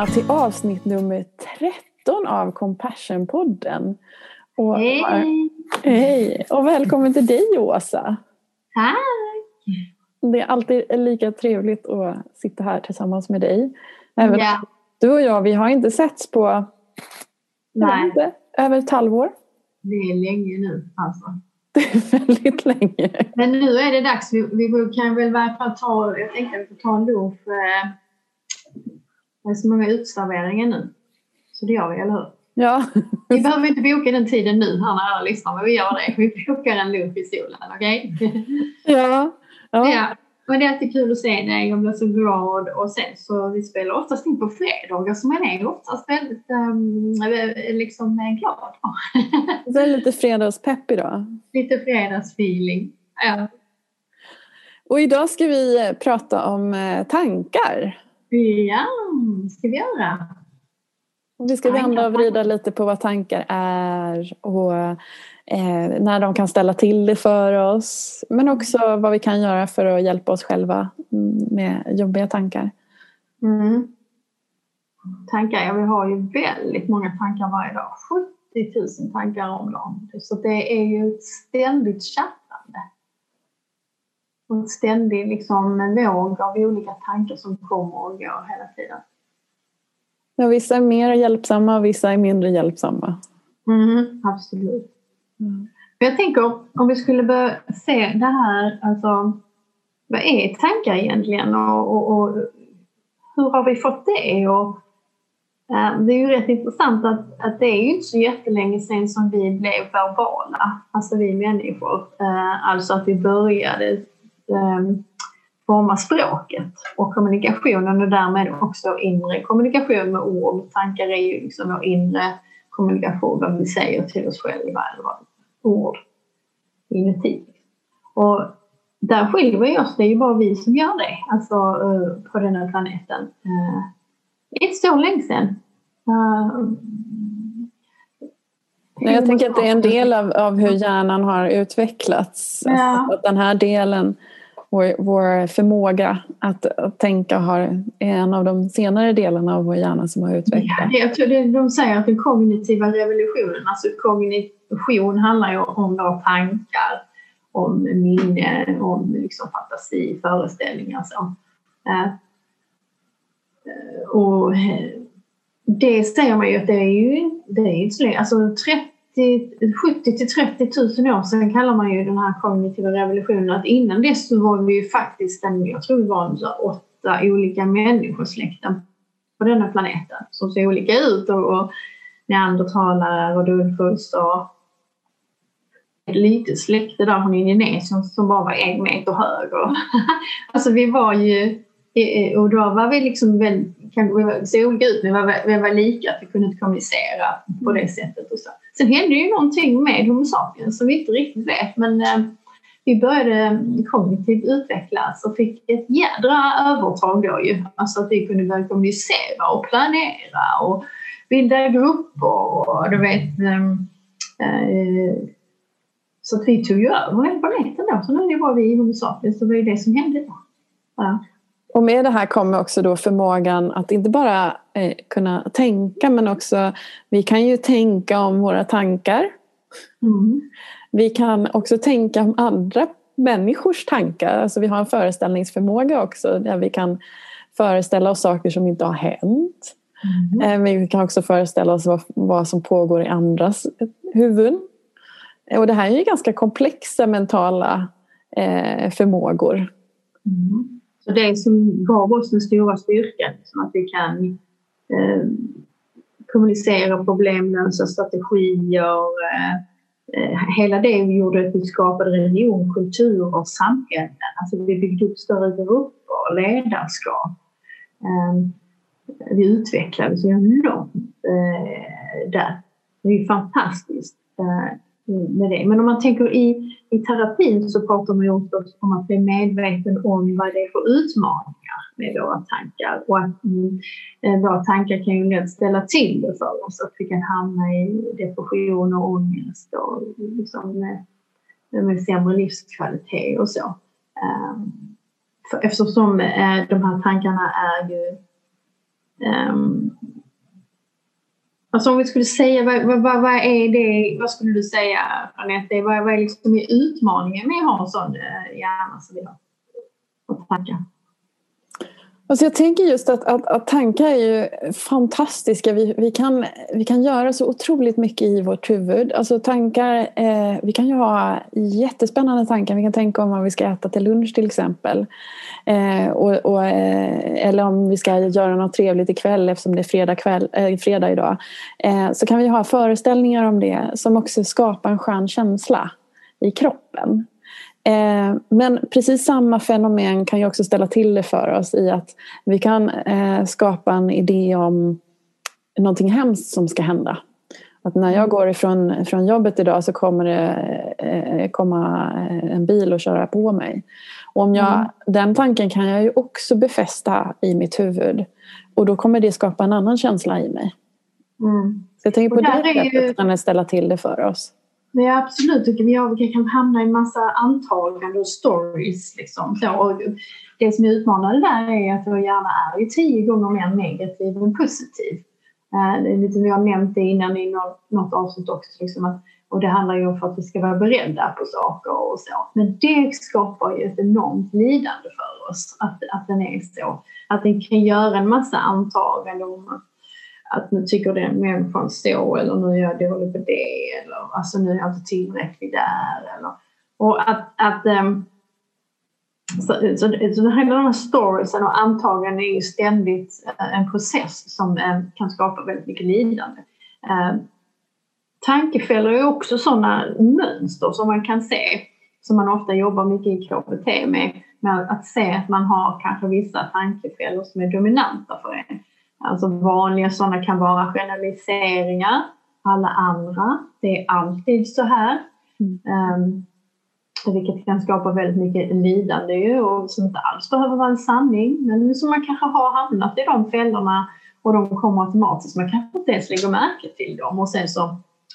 välkomna till avsnitt nummer 13 av Compassion-podden. Och, hej! Hej! Och välkommen till dig Åsa. Tack! Det är alltid lika trevligt att sitta här tillsammans med dig. Även ja. Du och jag, vi har inte setts på Nej. Inte, över ett halvår. Det är länge nu alltså. Det är väldigt länge. Men nu är det dags. Vi, vi kan väl i ta, jag tänkte att vi får ta en lunch. Eh, det är så många utserveringar nu. Så det gör vi, eller hur? Ja. Vi behöver inte boka den tiden nu här när alla lyssnar, men vi gör det. Vi bokar en lunch i solen, okej? Okay? Ja. ja. ja. Men det är alltid kul att se dig. Jag blir så glad. Och sen så vi spelar oftast in på fredagar så man är oftast väldigt um, liksom glad. det är lite fredagspepp idag. Lite fredagsfeeling. Ja. Och idag ska vi prata om eh, tankar. Ja, ska vi göra. Vi ska vända och vrida lite på vad tankar är och eh, när de kan ställa till det för oss. Men också vad vi kan göra för att hjälpa oss själva med jobbiga tankar. Mm. Tankar, ja vi har ju väldigt många tankar varje dag. 70 000 tankar om dagen. Så det är ju ett ständigt chattande. Och en ständig liksom, våg av olika tankar som kommer och går hela tiden. Ja, vissa är mer hjälpsamma och vissa är mindre hjälpsamma. Mm, absolut. Mm. Jag tänker om vi skulle börja se det här, alltså vad är tankar egentligen och, och, och hur har vi fått det? Och, uh, det är ju rätt intressant att, att det är ju inte så jättelänge sedan som vi blev verbala, alltså vi människor. Uh, alltså att vi började um, forma språket och kommunikationen och därmed också inre kommunikation med ord. Tankar är ju liksom vår inre kommunikation, vad vi säger till oss själva eller vad ord inuti. Och där skiljer vi oss, det är ju bara vi som gör det, alltså uh, på den här planeten. Det är inte så länge sedan. Uh, jag tänker att det är en del av, av hur hjärnan har utvecklats. Ja. Alltså att den här delen vår, vår förmåga att, att tänka har, är en av de senare delarna av vår hjärna som har utvecklats. Ja, jag tror det, de säger att den kognitiva revolutionen, alltså kognition handlar ju om våra tankar, om minne, om liksom fantasi, föreställningar så. Eh, eh, och eh, det säger man ju att det är ju det är inte så länge, alltså 30 70 till 30 000 år sedan kallar man ju den här kognitiva revolutionen att innan dess så var vi ju faktiskt en, jag tror vi var åtta olika människosläkten på denna planeten som ser olika ut och, och neandertalare och dunfuls och ett litet släkte där från Indonesien som bara var en meter hög. Och alltså vi var ju, och då var vi liksom väldigt kan, vi såg olika ut men vi var, vi var lika, att vi kunde inte kommunicera på det sättet. Och så. Sen hände ju någonting med Homo sapiens som vi inte riktigt vet men eh, vi började kognitivt utvecklas och fick ett jädra övertag då ju. Alltså att vi kunde börja kommunicera och planera och bilda grupper och du vet ehm, eh, så att vi tog ju över hela planeten då. Så nu var vi Homo sapiens, det var ju det som hände då. Ja. Och med det här kommer också då förmågan att inte bara eh, kunna tänka men också vi kan ju tänka om våra tankar. Mm. Vi kan också tänka om andra människors tankar. Alltså vi har en föreställningsförmåga också där vi kan föreställa oss saker som inte har hänt. Mm. Eh, vi kan också föreställa oss vad, vad som pågår i andras huvuden. Och det här är ju ganska komplexa mentala eh, förmågor. Mm. Så det som gav oss den stora styrkan, liksom att vi kan eh, kommunicera, problemlösa strategier. Eh, eh hela det gjorde att vi skapade religion, kultur och samhällen. Alltså vi byggde upp större grupper, ledarskap. Eh, vi utvecklades enormt eh, där. Det är ju fantastiskt. Eh, med det. Men om man tänker i, i terapin så pratar man ju också om att bli medveten om vad det är för utmaningar med våra tankar och att mm, eh, våra tankar kan ju lätt ställa till det för oss, att vi kan hamna i depression och ångest och liksom med, med sämre livskvalitet och så. Um, för eftersom uh, de här tankarna är ju Um, alltså om vi skulle säga, vad, vad, vad, är det, vad skulle du säga Anette, vad, vad är liksom utmaningen med att ha en sån eh, hjärna som vi har? Och tankar? Alltså jag tänker just att, att, att, tankar är ju fantastiska. Vi, vi, kan, vi kan göra så otroligt mycket i vårt huvud. Alltså tankar, eh, vi kan ju ha jättespännande tankar. Vi kan tänka om vad vi ska äta till lunch till exempel. Eh, och, och eh, eller om vi ska göra något trevligt ikväll eftersom det är fredag, kväll, eh, fredag idag. Eh, så kan vi ha föreställningar om det som också skapar en skön känsla i kroppen. Eh, men precis samma fenomen kan ju också ställa till det för oss i att vi kan eh, skapa en idé om någonting hemskt som ska hända. Att när jag går ifrån från jobbet idag så kommer det eh, komma en bil och köra på mig. Och om jag, mm. Den tanken kan jag ju också befästa i mitt huvud. Och då kommer det skapa en annan känsla i mig. Mm. Så jag tänker på det sättet ju... kan det ställa till det för oss. Ja, absolut. Vi kan hamna i en massa antaganden och stories. Liksom. Så, och det som är utmanande där är att vår hjärna är ju tio gånger mer negativ än positiv. Eh, det är lite, vi har nämnt det innan i något, något avsnitt också. Liksom att, och det handlar ju om för att vi ska vara beredda på saker och så. Men det skapar ju ett enormt lidande för oss att, att den är så. Att den kan göra en massa antaganden om att att nu tycker den människan så eller nu är jag dålig på det eller alltså nu är jag inte tillräcklig där. Eller, och att, att um, så, så, så hela de här storiesen och antaganden är ju ständigt eh, en process som eh, kan skapa väldigt mycket lidande. Ehm, tankefällor är också sådana mönster som man kan se som man ofta jobbar mycket i KBT med, med att se att man har kanske vissa tankefällor som är dominanta för en. Alltså vanliga sådana kan vara generaliseringar. Alla andra, det är alltid så här. Mm. Um, vilket kan skapa väldigt mycket lidande och som inte alls behöver vara en sanning. Men som man kanske har hamnat i de fällorna och de kommer automatiskt. Man kanske inte ens lägger märke till dem och sen så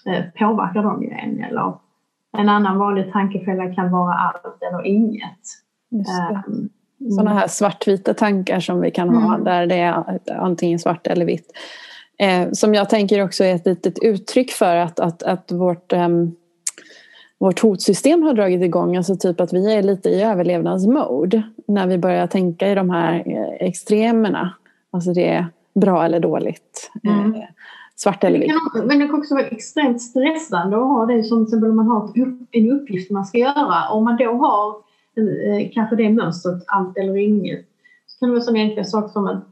eh, påverkar de ju en. Eller en annan vanlig tankefälla kan vara allt eller inget. Um, sådana här svartvita tankar som vi kan ha mm. där det är antingen svart eller vitt. Eh, som jag tänker också är ett litet uttryck för att, att, att vårt, eh, vårt hotsystem har dragit igång. Alltså typ att vi är lite i överlevnadsmode när vi börjar tänka i de här eh, extremerna. Alltså det är bra eller dåligt. Mm. Eh, svart eller vitt. Men det kan också vara extremt stressande att ha det som till exempel om man har en uppgift man ska göra. Om man då har Eh, Eh, kanske det mönstret, allt eller inget. Så kan det vara sådana enkla saker som att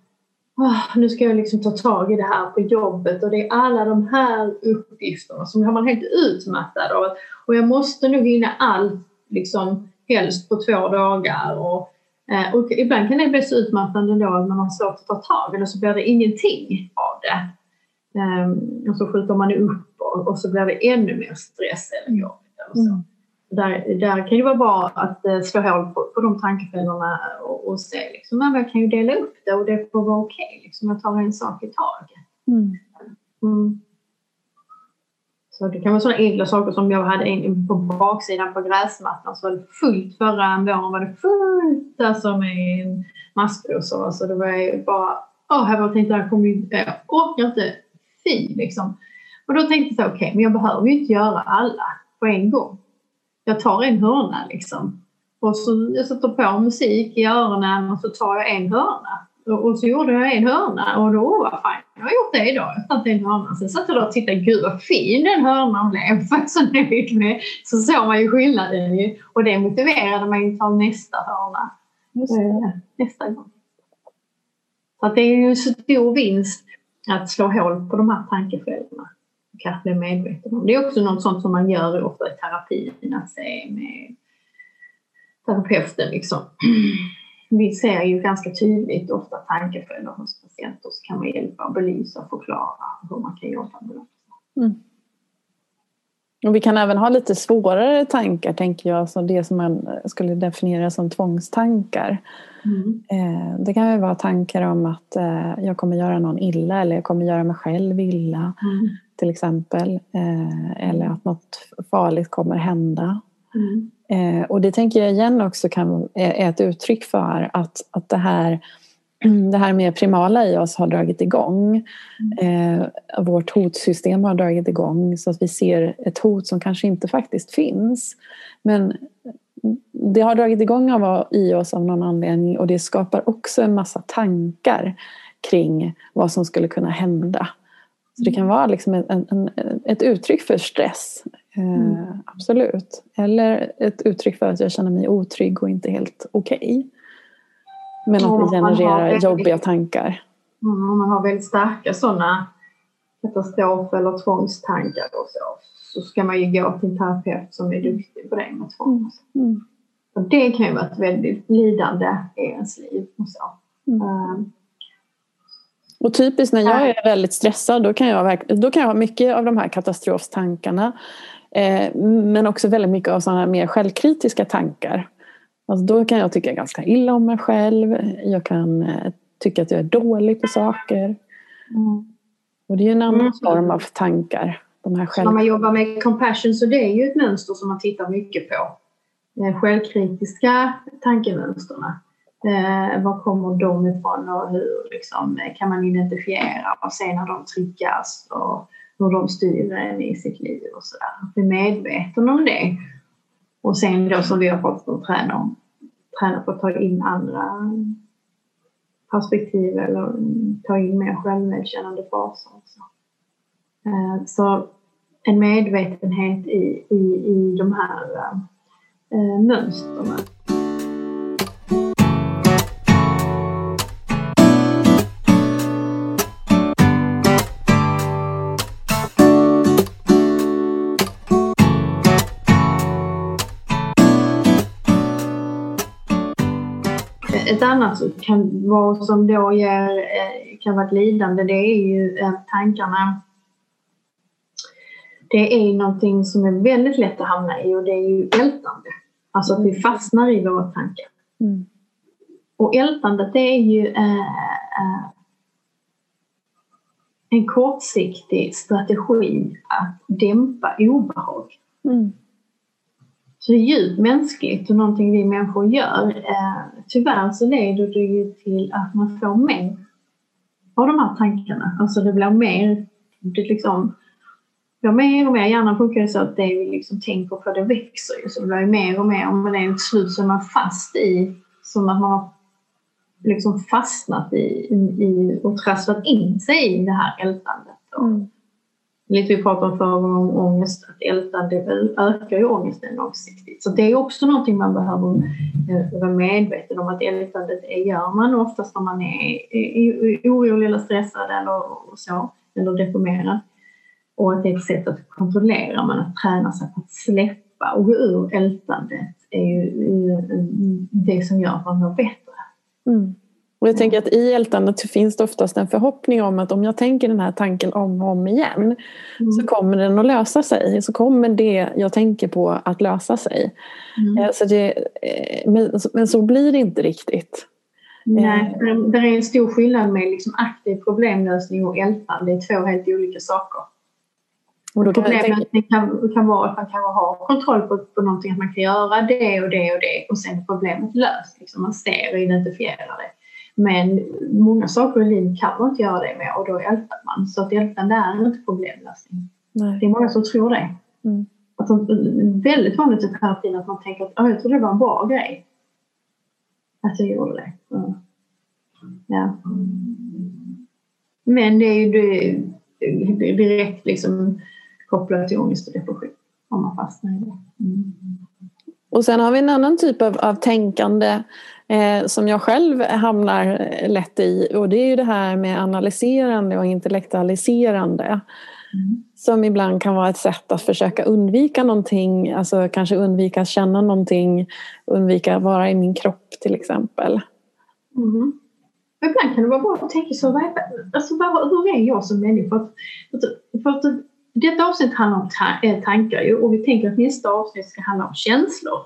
oh, nu ska jag liksom ta tag i det här på jobbet och det är alla de här uppgifterna som man helt utmattad av. Och jag måste nog hinna allt liksom helst på två dagar. Och, eh, och ibland kan det bli så utmattande då att man har svårt att ta tag i det så blir det ingenting av det. Um, och så skjuter man upp och, och, så blir det ännu mer stress eller jobb. Eller så. Mm där, där kan det vara bra att eh, slå hål på, på de tankefällorna och, och se liksom, att jag kan ju dela upp det och det får vara okej. Okay, liksom, jag tar en sak i taget. Mm. Mm. Så det kan vara sådana enkla saker som jag hade en, på baksidan på gräsmattan så var det fullt förra våren var det fullt alltså med massrosor. Alltså det var ju bara, åh, jag bara tänkte jag kommer jag orkar inte, fy liksom. Och då tänkte jag okej, okay, men jag behöver ju inte göra alla på en gång jag tar en hörna liksom. Och så jag sätter på musik i öronen och så tar jag en hörna. Och, och så gjorde jag en hörna och då var fine, jag har gjort det idag. Jag tagit en hörna. Sen satt jag där och tittade, gud vad fin den hörnan blev. Jag så nöjd med. Så såg man ju skillnaden ju. Och det motiverade mig att ta nästa hörna. Eh, nästa gång. Så att det är ju en stor vinst att slå hål på de här tankefällorna kanske bli medveten om. Det är också något sånt som man gör ofta i terapin, att se med terapeuten liksom. Vi ser ju ganska tydligt ofta tankefällor hos patienter så kan man hjälpa och belysa och förklara hur man kan jobba med dem. Mm. Och vi kan även ha lite svårare tankar, tänker jag, så det som man skulle definiera som tvångstankar. Mm. Eh, det kan ju vara tankar om att eh, jag kommer göra någon illa eller jag kommer göra mig själv illa. Mm till exempel. Eh, eller att något farligt kommer hända. Mm. Eh, och det tänker jag igen också kan, är ett uttryck för att, att det här det här med primala i oss har dragit igång. Mm. Eh, vårt hotsystem har dragit igång så att vi ser ett hot som kanske inte faktiskt finns. Men det har dragit igång av, i oss av någon anledning och det skapar också en massa tankar kring vad som skulle kunna hända. Så det kan vara liksom en, en, ett uttryck för stress. Eh, mm. absolut. Eller ett uttryck för att jag känner mig otrygg och inte helt okej. Okay. Men att det genererar väldigt, jobbiga tankar. Mm, om man har väldigt starka sådana katastrof eller tvångstankar och så, så ska man ju gå till en terapeut som är duktig på det med tvång. Mm. mm. Och det kan ju vara ett väldigt lidande i ens liv. Och så. Mm. Och typiskt när jag är väldigt stressad då kan jag, då kan jag ha mycket av de här katastrofstankarna. Eh, men också väldigt mycket av sådana mer självkritiska tankar. Alltså då kan jag tycka ganska illa om mig själv. Jag kan eh, tycka att jag är dålig på saker. Mm. Och det är en annan mm. form av tankar. De här själv... När man jobbar med compassion så det är ju ett mönster som man tittar mycket på. Eh, självkritiska tankemönsterna. Eh, var kommer de ifrån och hur liksom, kan man identifiera och se när de triggas och hur de styr en i sitt liv och sådär. Bli medveten om det. Och sen då som vi har fått att träna, om, träna på att ta in andra perspektiv eller ta in mer självmedkännande faser också. Eh, så en medvetenhet i, i, i de här eh, mönstren. Ett annat kan vara som då ger, eh, kan vara ett lidande det är ju eh, tankarna. Det är någonting som är väldigt lätt att hamna i och det är ju ältande. Alltså att vi fastnar i våra tankar. Mm. Och ältandet det är ju äh, äh, en kortsiktig strategi att dämpa obehag. Mm. Så djupt mänskligt och någonting vi människor gör. Eh, tyvärr så leder det ju till att man får mer av de här tankarna. Alltså det blir mer, det liksom blir mer och mer. Hjärnan funkar så att det vi liksom tänker på det växer ju. Så det blir mer och mer. Och det är ett slut så är man fast i, som att man har liksom fastnat i, i och trasslat in sig i det här ältandet. Mm lite vi pratade om förra gången om ångest, att älta det ökar ju ångesten långsiktigt. Så det är också någonting man behöver eh, vara medveten om att ältandet gör man oftast när man är orolig eller stressad eller så, eller deprimerad. Och att det är ett sätt att kontrollera, men att träna sig på att släppa och gå ur ältandet är ju det som gör att man mår bättre. Mm. Och jag tänker att i ältandet finns det oftast en förhoppning om att om jag tänker den här tanken om och om igen mm. så kommer den att lösa sig. Så kommer det jag tänker på att lösa sig. Mm. Eh, så det, eh, men, så blir det inte riktigt. Nej, eh. det är en stor skillnad med liksom aktiv problemlösning och ältande. Det är två helt olika saker. Och då kan Problemet tänka... kan, kan vara att man kan ha kontroll på, på någonting, att man kan göra det och det och det och sen är problemet löst. Liksom man ser och identifierar det. Men många saker i livet kan man inte göra det med och då ältar man. Så att ältande är inte problemlösning. Nej. Det är många som tror det. Mm. Alltså, väldigt vanligt i terapin att man tänker att jag trodde det var en bra grej. Att jag gjorde det. Mm. Ja. Men det är ju det, direkt liksom kopplat till ångest och depression om man fastnar i det. Mm. Och sen har vi en annan typ av, av tänkande eh, som jag själv hamnar lätt i och det är ju det här med analyserande och intellektualiserande. Mm. Som ibland kan vara ett sätt att försöka undvika någonting, alltså kanske undvika att känna någonting, undvika att vara i min kropp till exempel. Mm. Ibland kan det vara bra att tänka så, vad är, alltså, hur är jag som människa? För att, för att detta avsnitt handlar om ta eh, tankar och vi tänker att nästa avsnitt ska handla om känslor.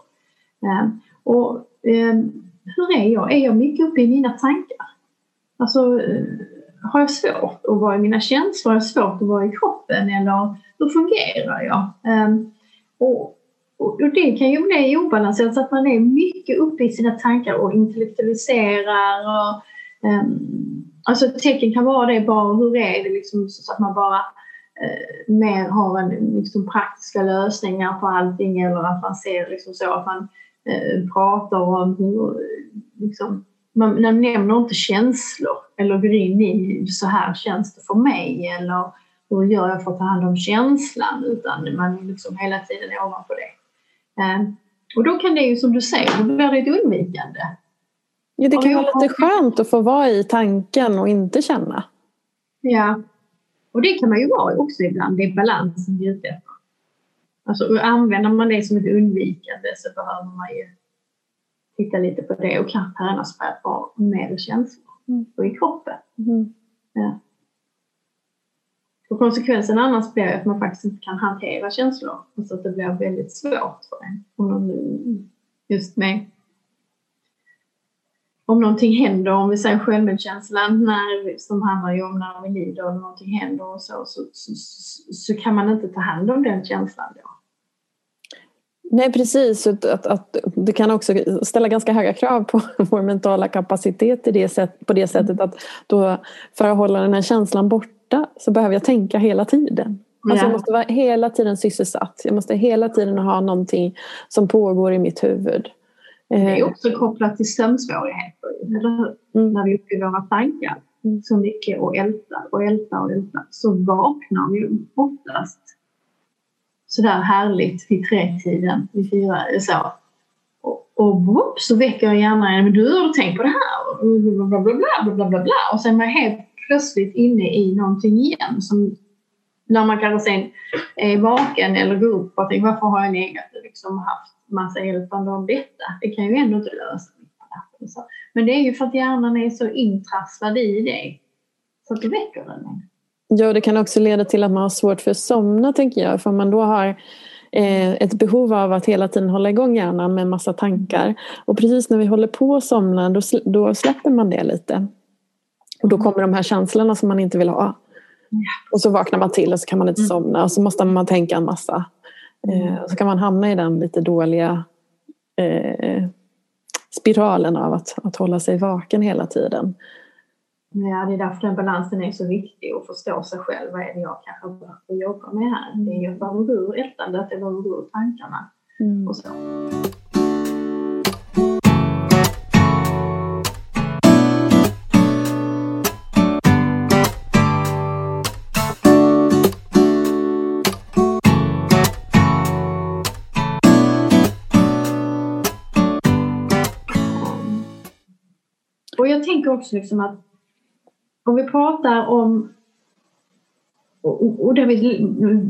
Ehm, och ehm, hur är jag? Är jag mycket uppe i mina tankar? Alltså, eh, har jag svårt att vara i mina känslor? Har jag svårt att vara i kroppen? Eller hur fungerar jag? Ehm, och, och, det kan ju bli obalanserat så att man är mycket uppe i sina tankar och intellektualiserar och Um, alltså tecken kan vara det bara, hur är det liksom så att man bara eh, mer har en, liksom, praktiska lösningar på allting eller att man ser liksom så att man eh, pratar om hur liksom, man, man nämner inte känslor eller går in i så här känns det för mig eller hur gör jag för att ta hand om känslan utan man är liksom hela tiden ovanpå det. Eh, och då kan det ju som du säger, då blir det ett undvikande. Ja, det kan vara lite skönt att få vara i tanken och inte känna. Ja, och det kan man ju vara också ibland, det är balansen vi är ute efter. Alltså använder man det som ett undvikande så behöver man ju titta lite på det och kanske på att vara mer känslor mm. och i kroppen. Mm. Ja. Och konsekvensen annars blir att man faktiskt inte kan hantera känslor. Alltså att det blir väldigt svårt för en. Just med om någonting händer, om vi säger självmedkänslan när, som handlar ju om när vi lider och någonting händer och så, så, så, så, kan man inte ta hand om den känslan då. Nej precis, att, att, att, det kan också ställa ganska höga krav på vår mentala kapacitet i det sätt, på det sättet att då för att hålla den här känslan borta så behöver jag tänka hela tiden. Alltså jag måste vara hela tiden sysselsatt. Jag måste hela tiden ha någonting som pågår i mitt huvud. Det är eh, också kopplat till sömnsvårigheter, eller hur? Mm. När vi är uppe i våra tankar så mycket och ältar och ältar och ältar så vaknar vi oftast sådär härligt vid tretiden, vid fyra så. Och, och whoop, så väcker hjärnan en, men du har du tänkt på det här? Bla bla bla, bla, bla, bla, bla. Och sen är man helt plötsligt inne i någonting igen som när man kanske sen är vaken eller går upp och tänker varför har jag legat och liksom haft massa hjälpande om detta? Det kan ju ändå inte lösa mitt Men det är ju för att hjärnan är så intrasslad i det så att det väcker den. Ja, det kan också leda till att man har svårt för att somna tänker jag. För man då har eh, ett behov av att hela tiden hålla igång hjärnan med en massa tankar. Och precis när vi håller på att somna då, då släpper man det lite. Och då kommer de här känslorna som man inte vill ha. Och så vaknar man till och så kan man inte mm. somna och så måste man tänka en massa. Eh, så kan man hamna i den lite dåliga eh, spiralen av att, att hålla sig vaken hela tiden. Ja, det är därför den balansen är så viktig att förstå sig själv. Vad är det jag kanske behöver jobba med här? Det är ju behöver gå ur ältandet, det behöver gå ur tankarna mm. och så. Jag tänker också liksom att om vi pratar om och, det,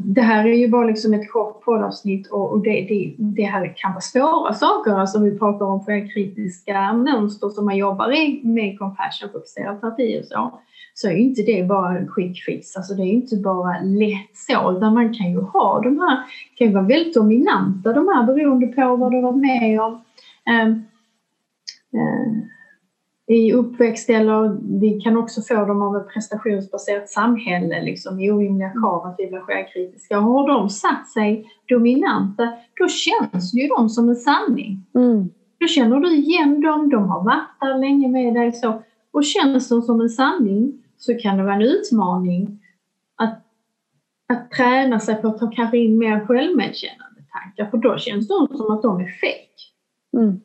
det, här är ju bara liksom ett kort poddavsnitt och, och det, det, det, här kan vara svåra saker. Alltså vi pratar om självkritiska mönster som man jobbar i med compassion-fokuserad terapi och så. Så är inte det bara en quick fix. Alltså det är inte bara lätt så. Utan man kan ju ha de här, kan ju vara väldigt dominanta de här beroende på vad du varit med om. Um, uh, i uppväxt eller vi kan också få dem av ett prestationsbaserat samhälle, liksom i orimliga krav att vi blir självkritiska. Och har de satt sig dominanta, då känns ju de som en sanning. Mm. Då känner du igen dem, de har varit där länge med dig så. Och känns de som en sanning så kan det vara en utmaning att, att träna sig på att ta kanske in mer självmedkännande tankar, för då känns de som att de är fejk. Mm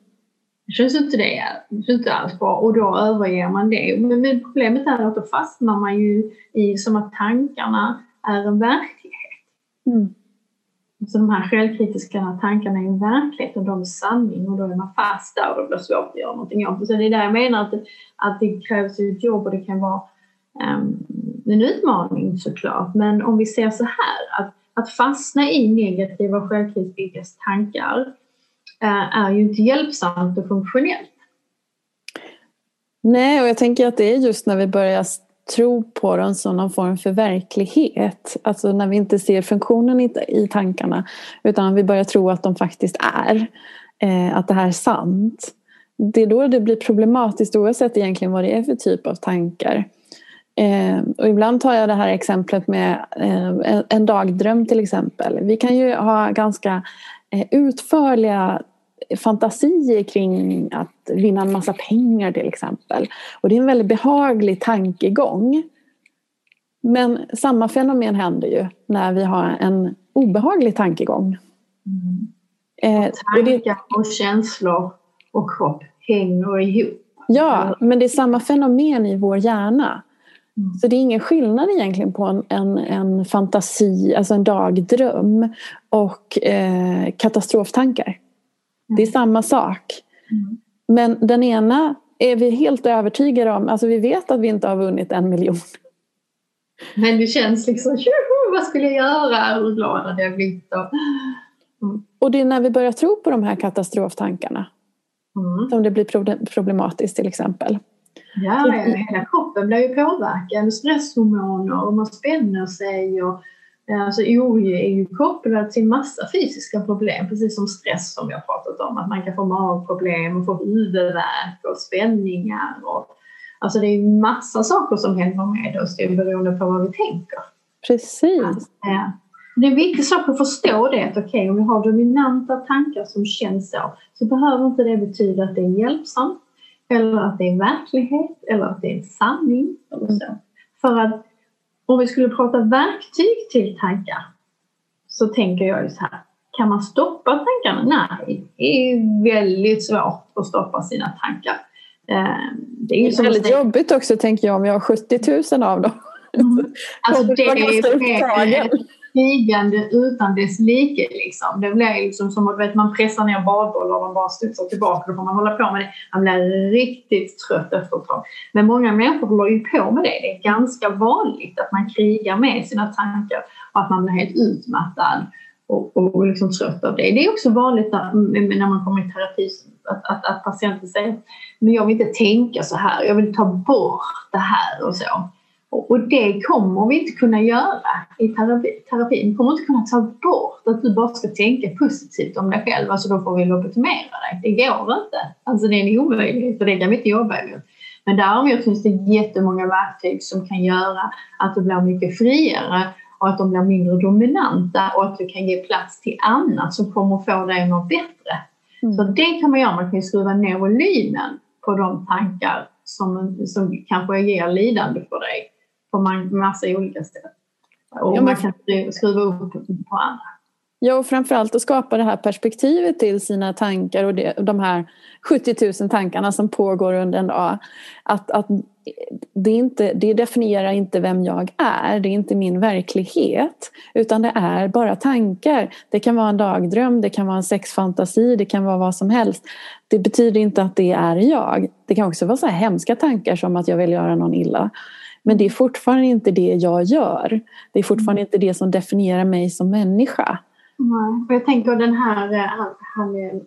känns inte det känns inte alls bra och då överger man det. Men, problemet är att då fastnar man ju i som att tankarna är en verklighet. Mm. Så de här självkritiska tankarna är en verklighet och de är sanning och då är man fast där och då blir det svårt att göra någonting åt det. Så det är där jag menar att det, att det krävs ett jobb och det kan vara um, en utmaning såklart. Men om vi ser så här att, att fastna i negativa självkritiska tankar Eh, är ju inte hjälpsamt och funktionellt. Nej, och jag tänker att det är just när vi börjar tro på dem som någon form för verklighet. Alltså när vi inte ser funktionen i, tankarna utan vi börjar tro att de faktiskt är. Eh, att det här är sant. Det är då det blir problematiskt oavsett egentligen vad det är för typ av tankar. Eh, och ibland tar jag det här exemplet med en dagdröm till exempel. Vi kan ju ha ganska utförliga fantasier kring att vinna en massa pengar till exempel. Och det är en väldigt behaglig tankegång. Men samma fenomen händer ju när vi har en obehaglig tankegång. Mm. Eh, tankar och känslor och kropp hänger ihop. Ja, men det är samma fenomen i vår hjärna. Mm. Så det är ingen skillnad egentligen på en, en, en fantasi, alltså en dagdröm och eh, katastroftankar. Det är samma sak. Mm. Men den ena är vi helt övertygade om, alltså vi vet att vi inte har vunnit en miljon. Men det känns liksom, vad skulle jag göra? Hur glad hade jag blivit? Mm. Och det är när vi börjar tro på de här katastroftankarna mm. som det blir problematiskt till exempel. Ja, ja, hela kroppen blir ju påverkad. Stresshormoner och man spänner sig. Och, alltså, oro är ju kopplat till massa fysiska problem, precis som stress som vi har pratat om. Att man kan få magproblem och få huvudvärk och spänningar. Och, alltså det är massa saker som händer med oss, det är beroende på vad vi tänker. Precis. Alltså. Det är en viktig sak att förstå det att okej, okay, om vi har dominanta tankar som känns så, så behöver inte det betyda att det är hjälpsamt eller att det är verklighet eller att det är sanning. Eller så. För att om vi skulle prata verktyg till tankar så tänker jag ju så här. Kan man stoppa tankarna? Nej, det är väldigt svårt att stoppa sina tankar. Eh, det är, ju det är väldigt jobbigt också tänker jag om jag har 70 000 av dem. Mm. Alltså det är stigande utan dess like. Liksom. Det blir liksom som att vet, man pressar ner badbollar och de bara studsar tillbaka. Då får man hålla på med det. Man blir riktigt trött efter ett tag. Men många människor håller ju på med det. Det är ganska vanligt att man krigar med sina tankar och att man blir helt utmattad och, och, liksom trött av det. Det är också vanligt mm, när man kommer i terapi att, att, att patienten säger men jag vill inte tänka så här, jag vill ta bort det här och så. Och det kommer vi inte kunna göra i terapi. terapin. Kommer inte kunna ta bort att du bara ska tänka positivt om dig själv. Alltså då får vi lobotomera dig. Det går inte. Alltså det är en omöjlighet och det kan vi inte jobba emot. Men däremot finns det jättemånga verktyg som kan göra att du blir mycket friare och att de blir mindre dominanta och att du kan ge plats till annat som kommer få dig att må bättre. Mm. Så det kan man göra. Man kan skruva ner volymen på de tankar som, som kanske ger lidande för dig på massa olika sätt. Och ja, man kan skruva upp på andra. Ja, och framförallt att skapa det här perspektivet till sina tankar och det, de här 70 000 tankarna som pågår under en dag. Att, att det, inte, det definierar inte vem jag är, det är inte min verklighet. Utan det är bara tankar. Det kan vara en dagdröm, det kan vara en sexfantasi, det kan vara vad som helst. Det betyder inte att det är jag. Det kan också vara så här hemska tankar som att jag vill göra någon illa. Men det är fortfarande inte det jag gör. Det är fortfarande mm. inte det som definierar mig som människa. Nej. Och jag tänker den här, eh, han, han eh,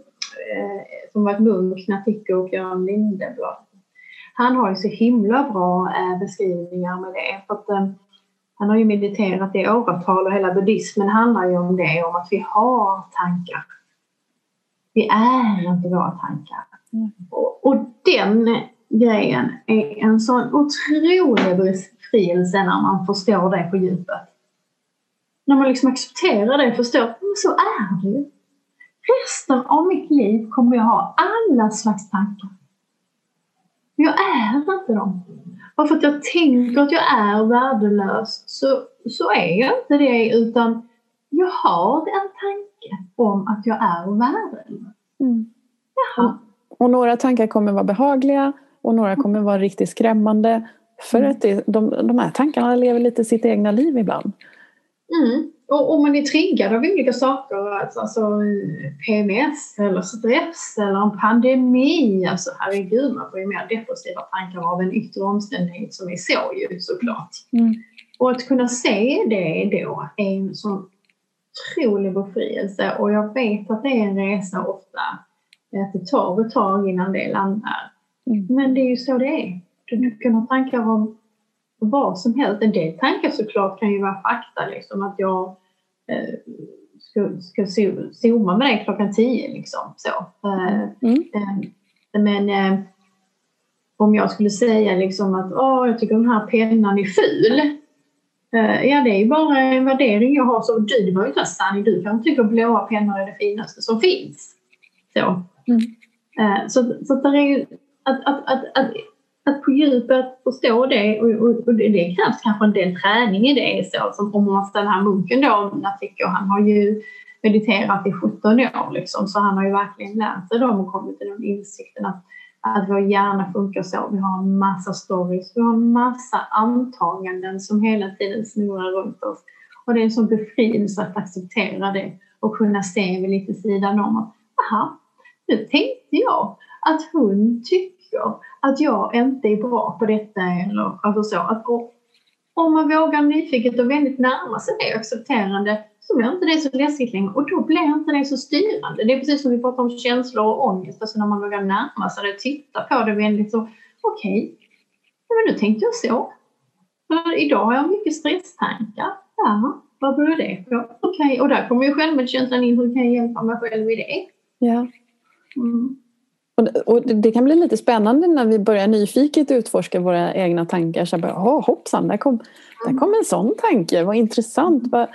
som varit munk, Natiko och Björn Lindeblad. Han har ju så himla bra eh, beskrivningar med det. För att, eh, han har ju mediterat i åratal och hela buddhismen handlar ju om det, om att vi har tankar. Vi är inte våra tankar. Mm. Och, och den grejen är en sån otrolig befrielse när man förstår det på djupet. När man liksom accepterar det och förstår att så är det ju. Resten av mitt liv kommer jag ha alla slags tankar. Jag är inte dem. Bara för att jag tänker att jag är värdelös så, så är jag inte det utan jag har en tanke om att jag är värdelös. Mm. Jaha. Och några tankar kommer vara behagliga och några kommer vara riktigt skrämmande. För mm. att det, de, de här tankarna lever lite sitt egna liv ibland. Mm. Och om man är triggad av olika saker, alltså, alltså PMS eller stress eller en pandemi, alltså herregud man får ju mer depressiva tankar av en yttre omständighet som är så ju såklart. Mm. Och att kunna se det då är en sån otrolig befrielse och jag vet att det är en resa ofta, att det tar ett tag innan det landar. Mm. Men det är ju så det är. Du kan ha tankar om vad som helst. En del tankar såklart kan ju vara fakta, liksom att jag eh, ska, ska zooma med dig klockan tio. Liksom, så. Eh, mm. eh, men om jag skulle säga liksom att Åh, jag tycker den här pennan är ful. Eh, ja, det är ju bara en värdering jag har. Så du behöver inte vara sanning. Du kan tycka att blåa pennor är det finaste som finns. Så, mm. Eh, så, så det är ju att, att, att, att, att på djupet förstå det och, och, och det krävs kanske en del träning i det. Så, som om den här munken då, Natiko, han har ju mediterat i 17 år liksom, så han har ju verkligen lärt sig dem och kommit till den insikten att, att vår hjärna funkar så. Vi har en massa stories, vi har en massa antaganden som hela tiden snurrar runt oss. Och det är en sån befrielse att acceptera det och kunna se vid lite sidan om att aha, nu tänkte jag att hon tyckte tycker att jag inte är bra på detta eller alltså så. Att, om man vågar nyfiket och väldigt närma sig det accepterande så blir inte det så läskigt längre och då blir inte det så styrande. Det är precis som vi pratar om känslor och ångest, alltså när man vågar närma sig det och titta på det väldigt så okej, okay, men nu tänkte jag så. För idag har jag mycket stresstankar. Ja, vad beror det på? Okej, okay, och där kommer ju självmedkänslan in. Hur kan jag hjälpa mig själv i det? Ja. Mm. Och, det kan bli lite spännande när vi börjar nyfiket utforska våra egna tankar. Så bara, oh, hoppsan, där kom, där kom en sån tanke. Vad intressant. Vad,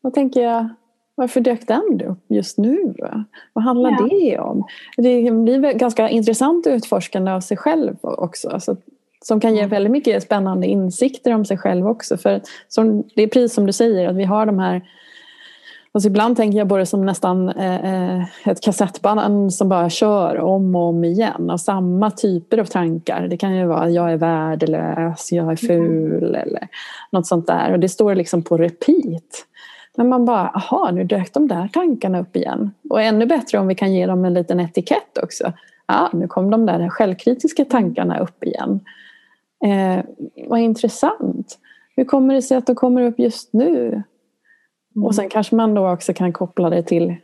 vad tänker jag? Varför dök den upp just nu? Vad handlar ja. det om? Det blir ganska intressant utforskande av sig själv också. Så, som kan ge mm. väldigt mycket spännande insikter om sig själv också. För som, det är precis som du säger, att vi har de här Alltså ibland tänker jag på det som nästan eh, eh, ett kassettband som bara kör om och om igen av samma typer av tankar. Det kan ju vara jag är värdelös, jag är ful mm. eller något sånt där. Och det står liksom på repeat. Men man bara, aha, nu dök de där tankarna upp igen. Och ännu bättre om vi kan ge dem en liten etikett också. Ja, nu kom de där självkritiska tankarna upp igen. Eh, vad intressant. Hur kommer det sig att de kommer upp just nu? Mm. Och sen kanske man då också kan koppla det till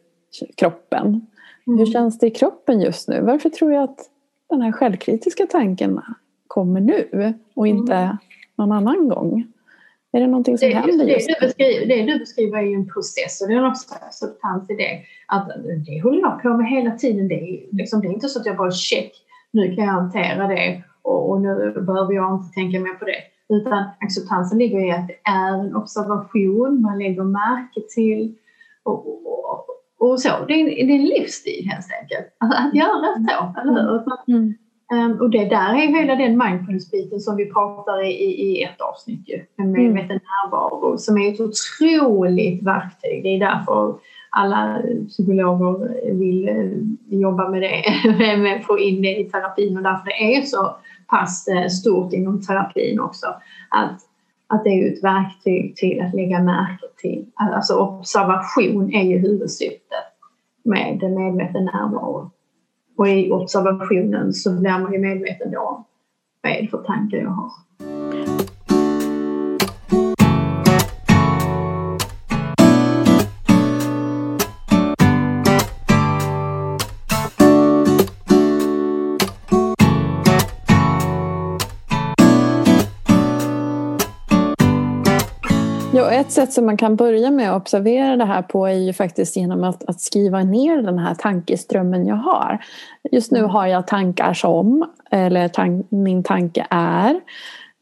kroppen. Mm. Hur känns det i kroppen just nu? Varför tror jag att den här självkritiska tanken kommer nu och inte mm. någon annan gång? Är det någonting som det, händer just, det, du beskriver, det du beskriver är ju en process och det är också substans i det. Att det håller jag på med hela tiden. Det är, liksom, det är inte så att jag bara check, nu kan jag hantera det och, och nu behöver jag inte tänka mer på det. Utan acceptansen ligger i att det är en observation, man lägger märke till och, och, och så. Det är, en, det är en livsstil helt enkelt. Att, att göra så, eller hur? Mm. Um, och det där är hela den mindfulness-biten som vi pratar i, i, ett avsnitt ju, med medveten mm. närvaro som är ett otroligt verktyg. Det är därför alla psykologer vill eh, jobba med det, med att få in det i terapin och därför det är så pass eh, stort inom terapin också. Att, att det är ett verktyg till att lägga märke till. Alltså observation är ju huvudsyftet med medveten närvaro. Och i observationen så blir man ju medveten då om vad är det för tankar jag har. Ett sätt som man kan börja med att observera det här på är ju faktiskt genom att, att skriva ner den här tankeströmmen jag har. Just nu mm. har jag tankar som, eller tank, min tanke är.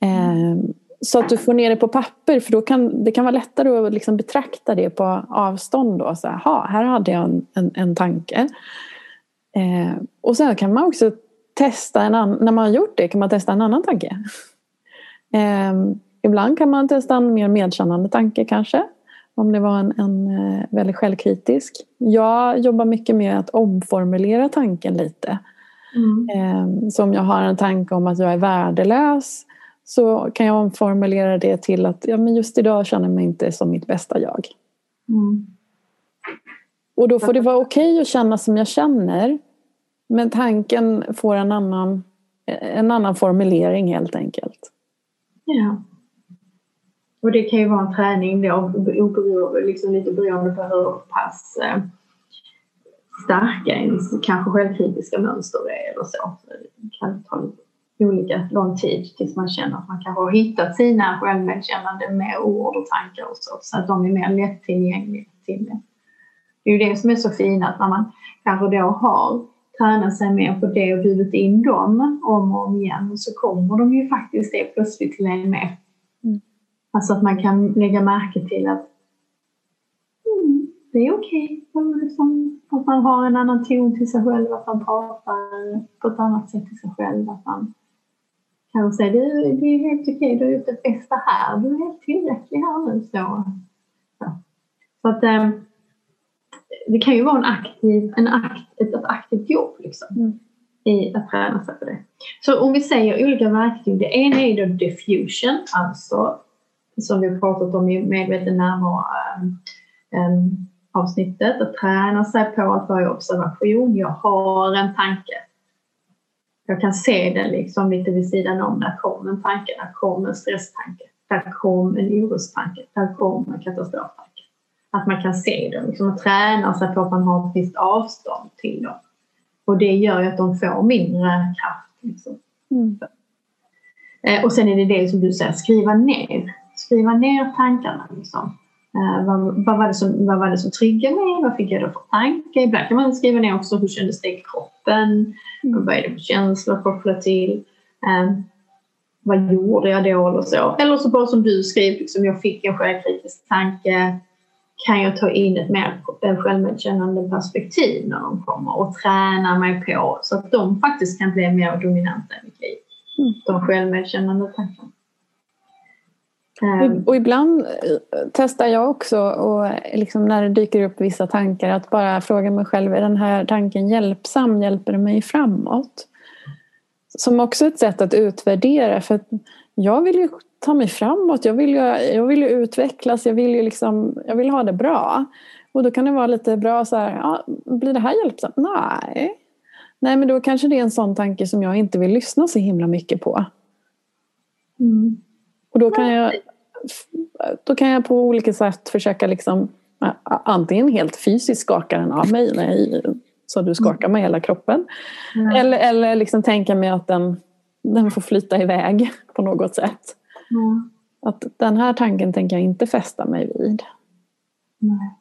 Eh, så att du får ner det på papper för då kan det kan vara lättare att liksom betrakta det på avstånd. Då. Så, aha, här hade jag en, en, en tanke. Eh, och sen kan man också testa en annan, när man har gjort det kan man testa en annan tanke. Eh, Ibland kan man testa en mer medkännande tanke kanske. Om det var en, en eh, väldigt självkritisk. Jag jobbar mycket med att omformulera tanken lite. Mm. Ehm, så om jag har en tanke om att jag är värdelös så kan jag omformulera det till att ja, men just idag känner jag mig inte som mitt bästa jag. Mm. Och då får det vara okej okay att känna som jag känner. Men tanken får en annan, en annan formulering helt enkelt. Ja. Och det kan ju vara en träning då, liksom lite beroende på hur pass eh, starka ens kanske självkritiska mönster är eller så. Det kan ta olika lång tid tills man känner att man kanske har hittat sina självmedkännande med ord och tankar och så, så att de är mer lättillgängliga till det. Det är ju det som är så fint att när man kanske då har tränat sig mer på det och bjudit in dem om och om igen så kommer de ju faktiskt det plötsligt till en med Alltså att man kan lägga märke till att mm, det är okej. Okay. Liksom, att man har en annan ton till sig själv, att man pratar på ett annat sätt till sig själv. Att man kan säga det, det är helt okej, okay. du har gjort det bästa här. Du är helt tillräcklig här nu. Så, så. så att, eh, det kan ju vara en aktiv, en akt, ett, ett aktivt jobb liksom, mm. i att träna sig på det. Så om vi säger olika verktyg. Det ena är då diffusion, alltså som vi har pratat om i medveten närvaro um, avsnittet. Att träna sig på att vara i observation. Jag har en tanke. Jag kan se den liksom lite vid sidan om. Där kom en tanke, där kom en stresstanke. Där kom en orostanke, där kom en katastroftanke. Att man kan se dem, liksom att träna sig på att man har ett visst avstånd till dem. Och det gör ju att de får mindre kraft. Liksom. Mm. Eh, och sen är det det som du säger, skriva ner. Skriva ner tankarna. Liksom. Uh, vad, vad, var det som, vad var det som triggade mig? Vad fick jag då för tanke? Ibland kan man skriva ner också hur kändes det i kroppen? Mm. Vad är det för känslor kopplat till? Um, vad gjorde jag då? Eller så. Eller så bara som du skrev, liksom, jag fick en självkritisk tanke. Kan jag ta in ett mer självmedkännande perspektiv när de kommer och träna mig på så att de faktiskt kan bli mer dominanta i mitt liv. Mm. De självmedkännande tankarna. Um, och ibland eh, testar jag också och liksom när det dyker upp vissa tankar att bara fråga mig själv, är den här tanken hjälpsam? Hjälper den mig framåt? Som också ett sätt att utvärdera för att jag vill ju ta mig framåt, jag vill ju, jag vill ju utvecklas, jag vill ju liksom, jag vill ha det bra. Och då kan det vara lite bra så här, ja, blir det här hjälpsamt? Nej. Nej men då kanske det är en sån tanke som jag inte vill lyssna så himla mycket på. Mm. Och då kan jag, då kan jag på olika sätt försöka liksom antingen helt fysiskt skaka den av mig nej, så du skakar med hela kroppen. Mm. Eller, eller liksom tänka mig att den, den får flyta iväg på något sätt. Mm. Att den här tanken tänker jag inte fästa mig vid. Nej.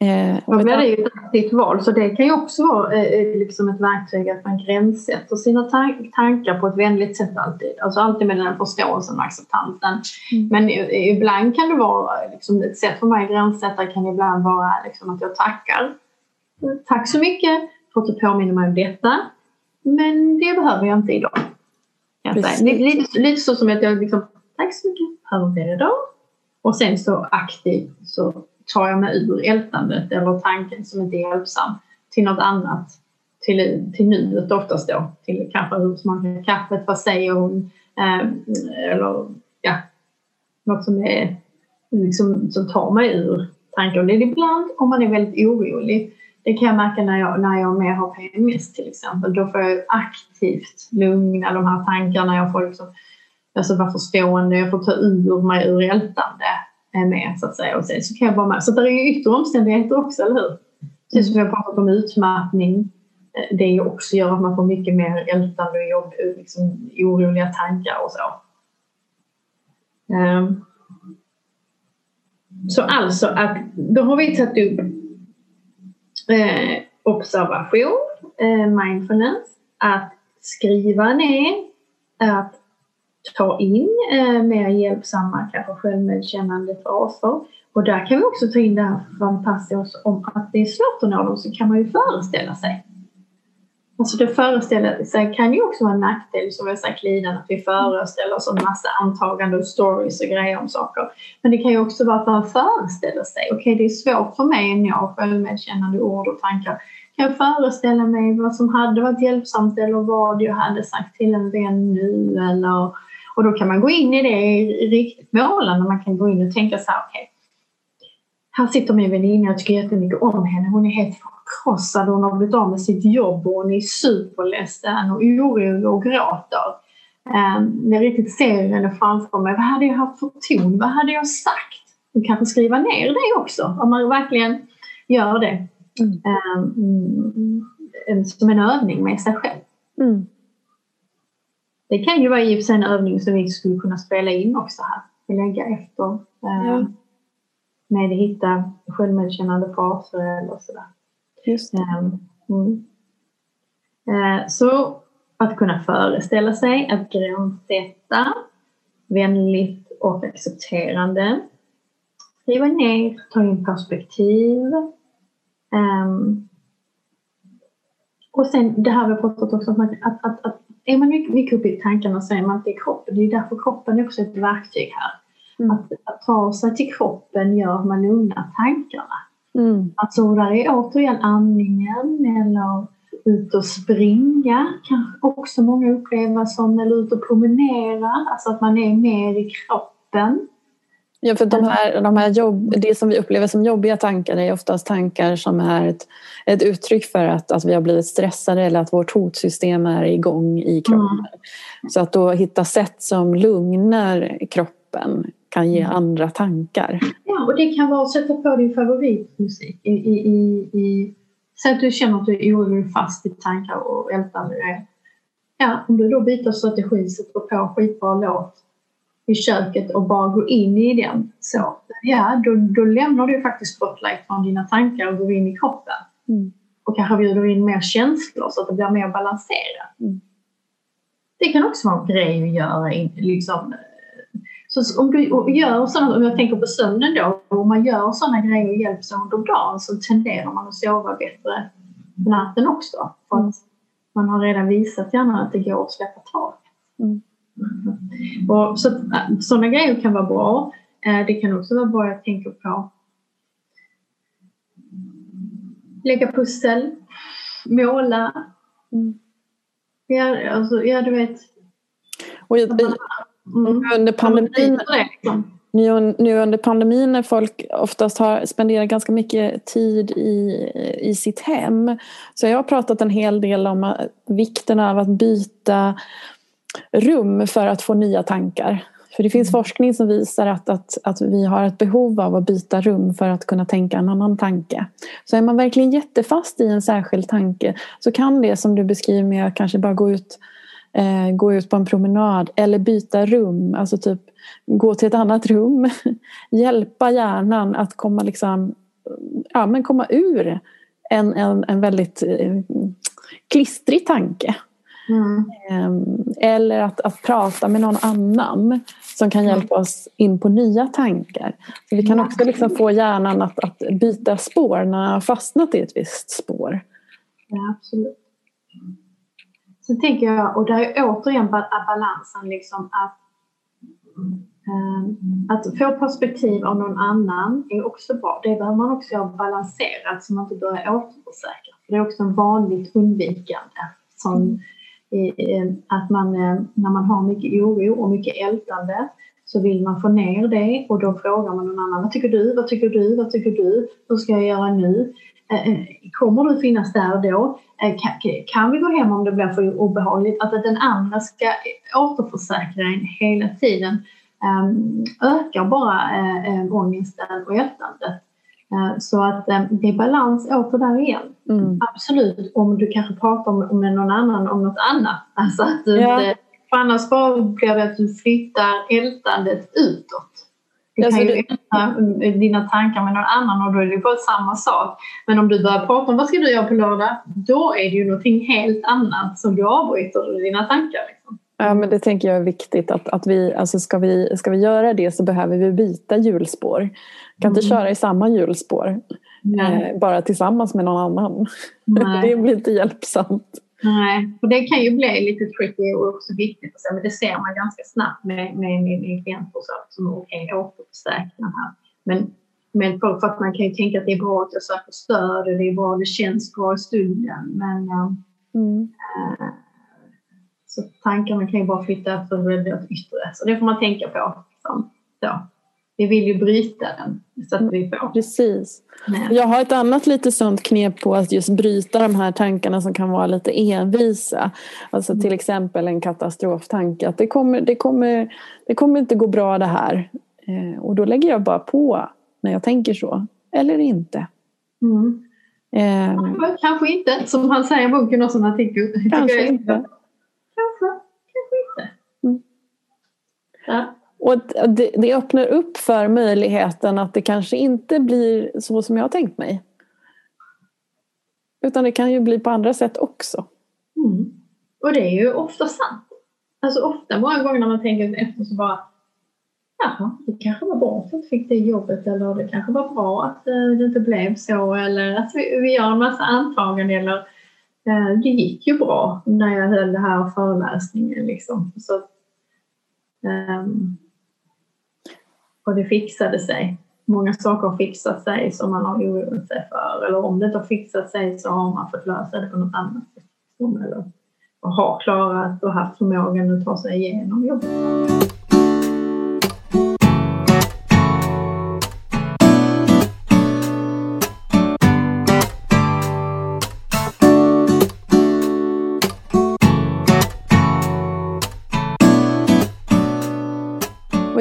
Eh, ja, det är ju ett aktivt val så det kan ju också vara eh, eh, liksom ett verktyg att man gränssätter sina tan tankar på ett vänligt sätt alltid. Alltså alltid med den förståelsen och acceptansen. Mm. Men ibland kan det vara, liksom, ett sätt för mig att gränssätta kan ibland vara liksom, att jag tackar. Tack så mycket för att du påminner mig om detta. Men det behöver jag inte idag. Jag lite, lite så som att jag liksom, tack så mycket, behöver det idag. Och sen så aktivt så tar jag mig ur ältandet eller tanken som inte är hjälpsam till något annat. Till, till nuet oftast då. Till kanske hur smakar kaffet, vad säger hon? Eh, eller ja, något som, är, liksom, som tar mig ur tanken. Det är ibland om man är väldigt orolig. Det kan jag märka när jag, när jag mer har PMS till exempel. Då får jag aktivt lugna de här tankarna. Jag får liksom, alltså vara förstående, jag får ta ur mig ur ältande med så att säga. Och sen så kan jag vara med. Så det är ju yttre omständigheter också, eller hur? Precis som vi har pratat om utmattning. Eh, det också gör att man får mycket mer ältande och jobb, eh, liksom, oroliga tankar och så. Um. Så alltså att då har vi tagit upp eh, observation, eh, mindfulness, att skriva ner, att ta in eh, mer hjälpsamma, kanske självmedkännande fraser. Och där kan vi också ta in det här fantastiska om att det är svårt att nå dem så kan man ju föreställa sig. Alltså det föreställa sig kan ju också vara en nackdel som jag sagt innan att vi föreställer oss en massa antaganden och stories och grejer om saker. Men det kan ju också vara att man föreställer sig, okej okay, det är svårt för mig att nå självmedkännande ord och tankar. Kan jag föreställa mig vad som hade varit hjälpsamt eller vad jag hade sagt till en vän nu eller och då kan man gå in i det riktigt målande. Man kan gå in och tänka så här, okej. Okay, här sitter min väninna, jag tycker jättemycket om henne. Hon är helt förkrossad, hon har blivit av med sitt jobb och hon är superledsen och orolig och gråter. Um, jag riktigt ser henne framför mig. Vad hade jag haft för ton? Vad hade jag sagt? Och kanske skriva ner det också, om man verkligen gör det. Mm. Um, som en övning med sig själv. Mm. Det kan ju vara i och för sig en övning som vi skulle kunna spela in också här. Lägga efter. Eh, ja. Med att hitta självmedkännande fraser eller sådär. Just. Ehm, mm. Eh, så att kunna föreställa sig, att gränssätta vänligt och accepterande. Skriva ner, ta in perspektiv. Um, och sen det här vi har pratat också om att, att, att, är man mycket, mycket uppe i tankarna så är man inte i kroppen. Det är därför kroppen är också ett verktyg här. Mm. Att, att ta sig till kroppen gör att man lugnar tankarna. Mm. Alltså där är återigen andningen eller ut och springa kan också många uppleva som, eller ut och promenera, alltså att man är mer i kroppen. Ja, för de här, de här jobb, det som vi upplever som jobbiga tankar är oftast tankar som är ett, ett uttryck för att, att vi har blivit stressade eller att vårt hotsystem är igång i kroppen. Mm. Så att då hitta sätt som lugnar kroppen kan ge mm. andra tankar. Ja, och det kan vara att sätta på din favoritmusik. I, i, i, i, Säg att du känner att du är orolig fast i tankar och ältande. Ja, om du då byter strategi, sätter på skitbra låt i köket och bara går in i den så, ja då, då lämnar du faktiskt spotlight från dina tankar och går in i kroppen. Mm. Och kanske bjuder in mer känslor så att det blir mer balanserat. Mm. Det kan också vara en grej att göra. Liksom, så om du gör sådana, om jag tänker på sömnen då, om man gör sådana grejer och hjälps under dagen så tenderar man att sova bättre på natten också. För att man har redan visat gärna att det går att släppa taget. Mm. Och så, sådana grejer kan vara bra. Eh, det kan också vara bra, jag tänker på lägga pussel, måla. Mm. Ja, alltså, ja, du vet. Och, Mm. Under pandemin, nu, nu under pandemin när folk oftast har spenderat ganska mycket tid i, i sitt hem så jag har pratat en hel del om vikten av att byta rum för att få nya tankar. För det finns mm. forskning som visar att, att, att vi har ett behov av att byta rum för att kunna tänka en annan tanke. Så är man verkligen jättefast i en särskild tanke så kan det som du beskriver med att kanske bara gå ut eh, gå ut på en promenad eller byta rum, alltså typ gå till ett annat rum. Hjälpa hjärnan att komma, liksom, ja, men komma ur en, en, en väldigt eh, klistrig tanke. Mm. Eller att, att prata med någon annan som kan hjälpa oss in på nya tankar. Så vi kan också liksom få hjärnan att, att byta spår när den har fastnat i ett visst spår. Ja, absolut. Sen tänker jag, och där är återigen balansen liksom att eh, att få perspektiv av någon annan är också bra. Det behöver man också ha balanserat så man inte börjar återförsäkra. det är också en vanligt undvikande. Som, att man, eh, när man har mycket oro och mycket ältande så vill man få ner det och då frågar man någon annan. Vad tycker du? Vad tycker du? Vad tycker du? Hur ska jag göra nu? Eh, eh, kommer du finnas där då? Kan vi gå hem om det blir för obehagligt? Att den andra ska återförsäkra en hela tiden ehm, ökar bara ångesten och ältandet. Så att det är balans åter där igen. Mm. Absolut, om du kanske pratar med någon annan om något annat. Alltså att du ja. inte, för annars bara blir det att du flyttar ältandet utåt. Du kan ju ändra dina tankar med någon annan och då är det på samma sak. Men om du börjar prata om vad ska du göra på lördag, då är det ju någonting helt annat som du avbryter dina tankar. Liksom. Ja, men det tänker jag är viktigt att, att vi, alltså ska, vi, ska vi göra det så behöver vi byta hjulspår. Vi kan mm. inte köra i samma hjulspår eh, bara tillsammans med någon annan. det blir inte hjälpsamt. Nej, och det kan ju bli lite tricky och också viktigt att säga, men det ser man ganska snabbt med, med, med, med klienter som okej, okay, återförsäkra här. Men, men för, för, att man kan ju tänka att det är bra att jag söker stöd och det är bra, det känns bra i stunden. Men mm. äh, så tankarna kan ju bara flytta från åt yttre. Så det får man tänka på. Liksom. Så vi vill ju bryta den. Så att vi får. Precis. Nej. Jag har ett annat lite sånt knep på att just bryta de här tankarna som kan vara lite envisa. Alltså till mm. exempel en katastroftanke. Att det kommer, det kommer, det kommer inte gå bra det här. Eh, och då lägger jag bara på när jag tänker så. Eller inte. Mm. Eh, kanske inte, som han säger i boken och artikel. Kanske inte. Kanske, kanske inte. Mm. Ja. Och det, det öppnar upp för möjligheten att det kanske inte blir så som jag har tänkt mig. Utan det kan ju bli på andra sätt också. Mm. Och det är ju ofta sant. Alltså ofta, många gånger när man tänker efter så bara jaha, det kanske var bra att jag inte fick det jobbet eller det kanske var bra att eh, det inte blev så eller att vi, vi gör en massa antaganden eller eh, det gick ju bra när jag höll det här föreläsningen liksom. Så, um, och det fixade sig. Många saker har fixat sig som man har oroat sig för eller om det inte har fixat sig så har man fått lösa det på något annat sätt. Eller har klarat och haft förmågan att ta sig igenom jobbet.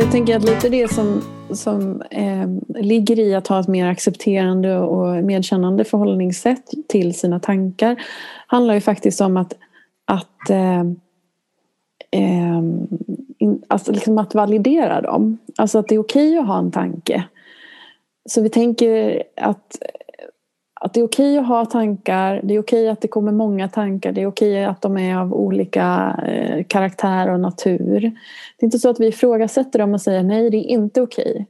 Jag tänker att lite det som, som eh, ligger i att ha ett mer accepterande och medkännande förhållningssätt till sina tankar handlar ju faktiskt om att, att, eh, eh, in, alltså liksom att validera dem. Alltså att det är okej okay att ha en tanke. Så vi tänker att att det är okej att ha tankar, det är okej att det kommer många tankar, det är okej att de är av olika eh, karaktär och natur. Det är inte så att vi ifrågasätter dem och säger nej, det är inte okej.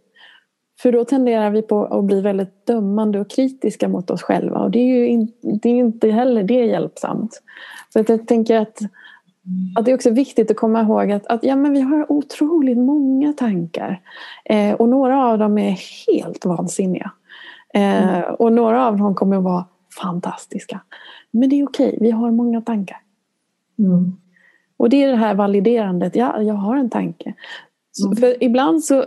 För då tenderar vi på att bli väldigt dömande och kritiska mot oss själva och det är ju in, det är inte heller det hjälpsamt. Så att jag tänker att, att det är också viktigt att komma ihåg att, att ja, men vi har otroligt många tankar eh, och några av dem är helt vansinniga. Mm. och några av dem kommer att vara fantastiska. Men det är okej, vi har många tankar. Mm. Och det är det här validerandet, ja, jag har en tanke. Så, mm. För ibland så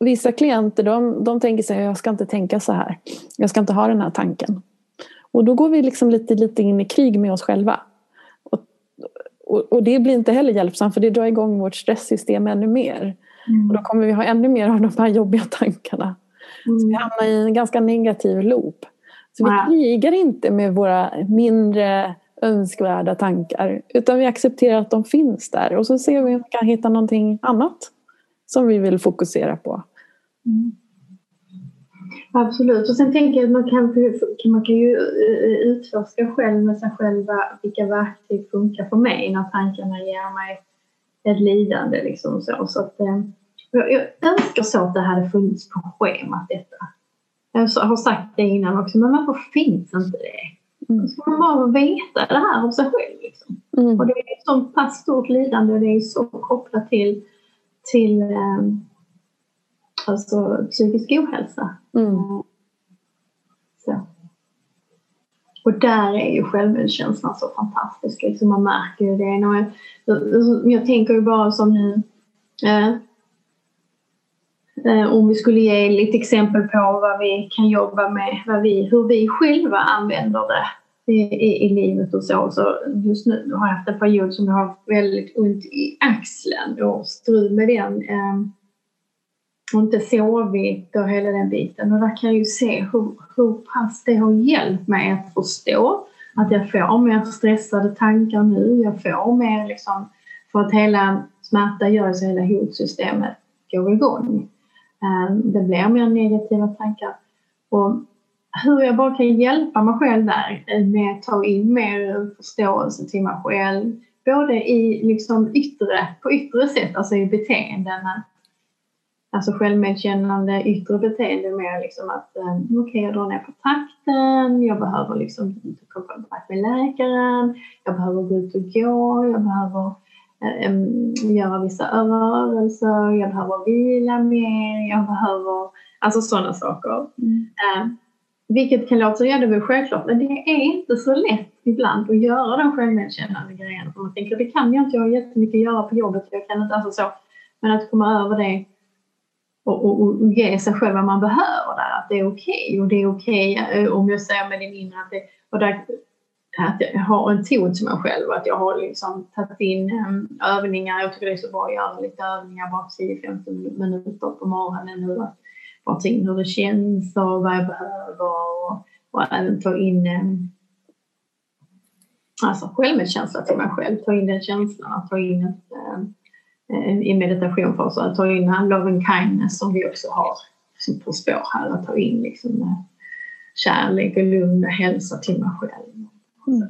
Vissa klienter de, de tänker sig jag ska inte tänka så här. Jag ska inte ha den här tanken. Och då går vi liksom lite, lite in i krig med oss själva. Och, och, och det blir inte heller hjälpsamt för det drar igång vårt stresssystem ännu mer. Mm. Och då kommer vi ha ännu mer av de här jobbiga tankarna. Mm. Så vi hamnar i en ganska negativ loop. Så vi krigar inte med våra mindre önskvärda tankar utan vi accepterar att de finns där och så ser vi om vi kan hitta någonting annat som vi vill fokusera på. Mm. Absolut, och sen tänker jag att man kan, man kan ju eh, utforska själv med sig själva vilka verktyg funkar för mig när tankarna ger mig ett lidande. Liksom så. så att, eh, jag önskar så att det hade funnits på schemat detta. Jag har sagt det innan också, men varför finns inte det? Mm. Ska man bara veta det här om sig själv. Liksom. Mm. Och det är ett sånt pass stort lidande och det är så kopplat till, till um, alltså, psykisk ohälsa. Mm. Så. Och där är ju självmedkänslan så fantastisk. Liksom man märker ju det. Jag, jag, jag tänker ju bara som nu Eh, Eh, om vi skulle ge lite exempel på vad vi kan jobba med, vad vi, hur vi själva använder det i, i, i livet och så. så. Just nu har jag haft en period som jag har väldigt ont i axeln och strul med den. Ehm, och inte sovit och hela den biten. Och där kan jag ju se hur, hur pass det har hjälpt mig att förstå att jag får mer stressade tankar nu. Jag får mer liksom, för att hela smärta gör så hela hotsystemet går igång. Ehm, det blir mer negativa tankar. Och hur jag bara kan hjälpa mig själv där eh, med att ta in mer förståelse till mig själv. Både i liksom yttre, på yttre sätt, alltså i beteendena. Alltså självmedkännande yttre beteende mer liksom att eh, okej, okay, jag drar ner på takten, jag behöver liksom komma kontakt med läkaren, jag behöver gå ut och gå, jag behöver göra vissa rörelser, jag behöver vila mer, jag behöver, alltså sådana saker. Mm. vilket kan låta, ja det är självklart, men det är inte så lätt ibland att göra de självmedkännande grejerna. För man tänker, det kan jag inte, jag har jättemycket att göra på jobbet, jag kan inte, alltså så. Men att komma över det och, och, och ge sig själv vad man behöver där, att det är okej okay, och det är okej okay, eh, om jag säger med din inre att det, och där att jag har en ton till mig själv och att jag har liksom tagit in um, övningar. Jag tycker det är så bra att göra lite övningar bara 10-15 minuter på morgonen nu. Att bara ta in hur det känns och vad jag behöver och, och även ta in um, alltså självmedkänsla till mig själv. Ta in den känslan, ta in ett, um, i meditation för oss, att ta in love and kindness som vi också har som på spår här. Att ta in liksom, eh, kärlek och lugn och hälsa till mig själv. Mm.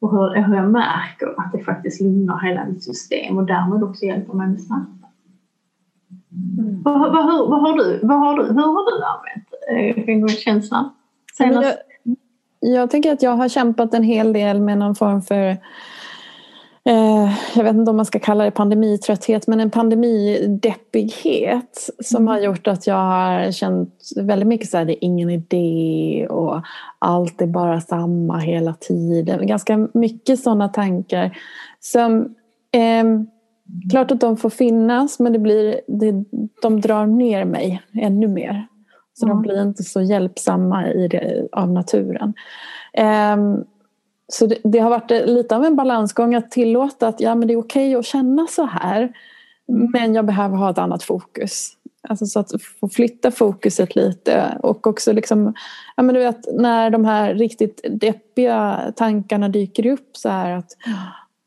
Och hur, hur jag märker att det faktiskt lugnar hela mitt system och därmed också hjälper mig med smärta. vad, vad, hur, vad, har du, vad har du, hur har du använt självmordskänslan? Jag, jag tänker att jag har kämpat en hel del med någon form för eh, jag vet inte om man ska kalla det pandemitrötthet, men en pandemideppighet som mm. har gjort att jag har känt väldigt mycket så här, det är ingen idé och allt är bara samma hela tiden. Ganska mycket sådana tankar som eh, Klart att de får finnas men det blir, det, de drar ner mig ännu mer. Så mm. de blir inte så hjälpsamma i det, av naturen. Um, så det, det, har varit lite av en balansgång att tillåta att ja, men det är okej att känna så här. Men jag behöver ha ett annat fokus. Alltså så att få flytta fokuset lite och också liksom, ja men du vet när de här riktigt deppiga tankarna dyker upp så här att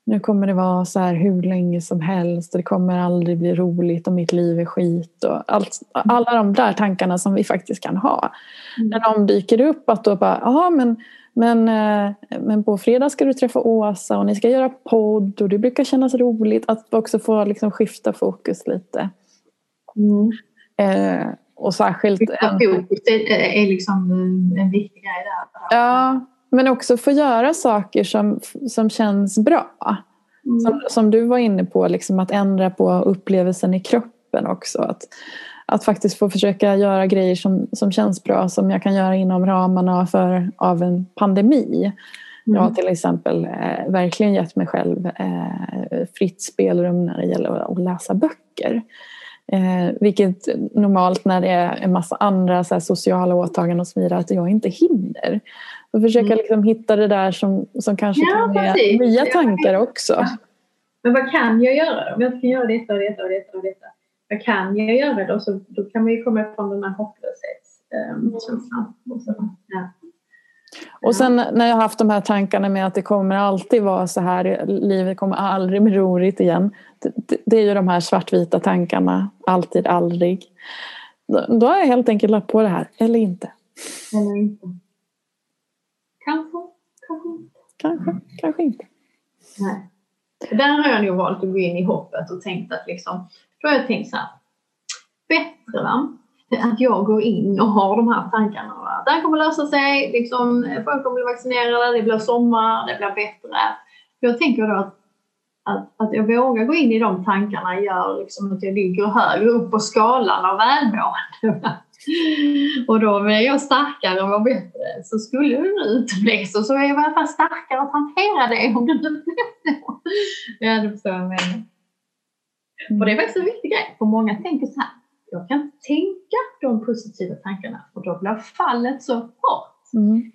nu kommer det vara så här hur länge som helst och det kommer aldrig bli roligt och mitt liv är skit och allt, alla de där tankarna som vi faktiskt kan ha. Mm. När de dyker upp att då bara, jaha men men, eh, men på fredag ska du träffa Åsa och ni ska göra podd och det brukar kännas roligt att också få liksom skifta fokus lite. Mm. Eh, och särskilt... Fokus är, är liksom en viktig grej där. Ja, men också få göra saker som, som känns bra. Mm. Som, som du var inne på, liksom att ändra på upplevelsen i kroppen också. Att, att faktiskt få försöka göra grejer som, som känns bra som jag kan göra inom ramarna för, av en pandemi. Mm. Jag har till exempel eh, verkligen gett mig själv eh, fritt spelrum när det gäller att läsa böcker. Eh, vilket normalt när det är en massa andra så sociala åtaganden och så vidare att jag inte hinner. Och försöka mm. liksom hitta det där som, som kanske ja, kan ge nya tankar också. Men vad kan jag göra om jag kan göra detta och detta och detta och detta? Vad kan jag göra då? Så då kan man ju komma ifrån den här hopplöshetskänslan. Um, ja. Och sen när jag haft de här tankarna med att det kommer alltid vara så här, livet kommer aldrig bli roligt igen. Det, det är ju de här svartvita tankarna, alltid, aldrig. Då har jag helt enkelt lagt på det här, eller inte. Eller inte. Kanske, kanske inte. Kanske, kanske inte. Nej. Där har jag nog valt att gå in i hoppet och tänkt att liksom, då har jag tänkt så här, bättre va? att jag går in och har de här tankarna. Va? Det här kommer lösa sig, liksom, folk kommer bli vaccinerade, det blir sommar, det blir bättre. Jag tänker då att, att, att jag vågar gå in i de tankarna gör liksom att jag ligger högre upp på skalan av välmående. och då blir jag starkare och mår bättre. Så skulle det nu utebli så, så är jag i alla fall starkare att hantera det om det nu Ja, det förstår jag menar. Och det är faktiskt en viktig grej, för många tänker så här jag kan inte tänka de positiva tankarna och då blir fallet så hårt. Mm.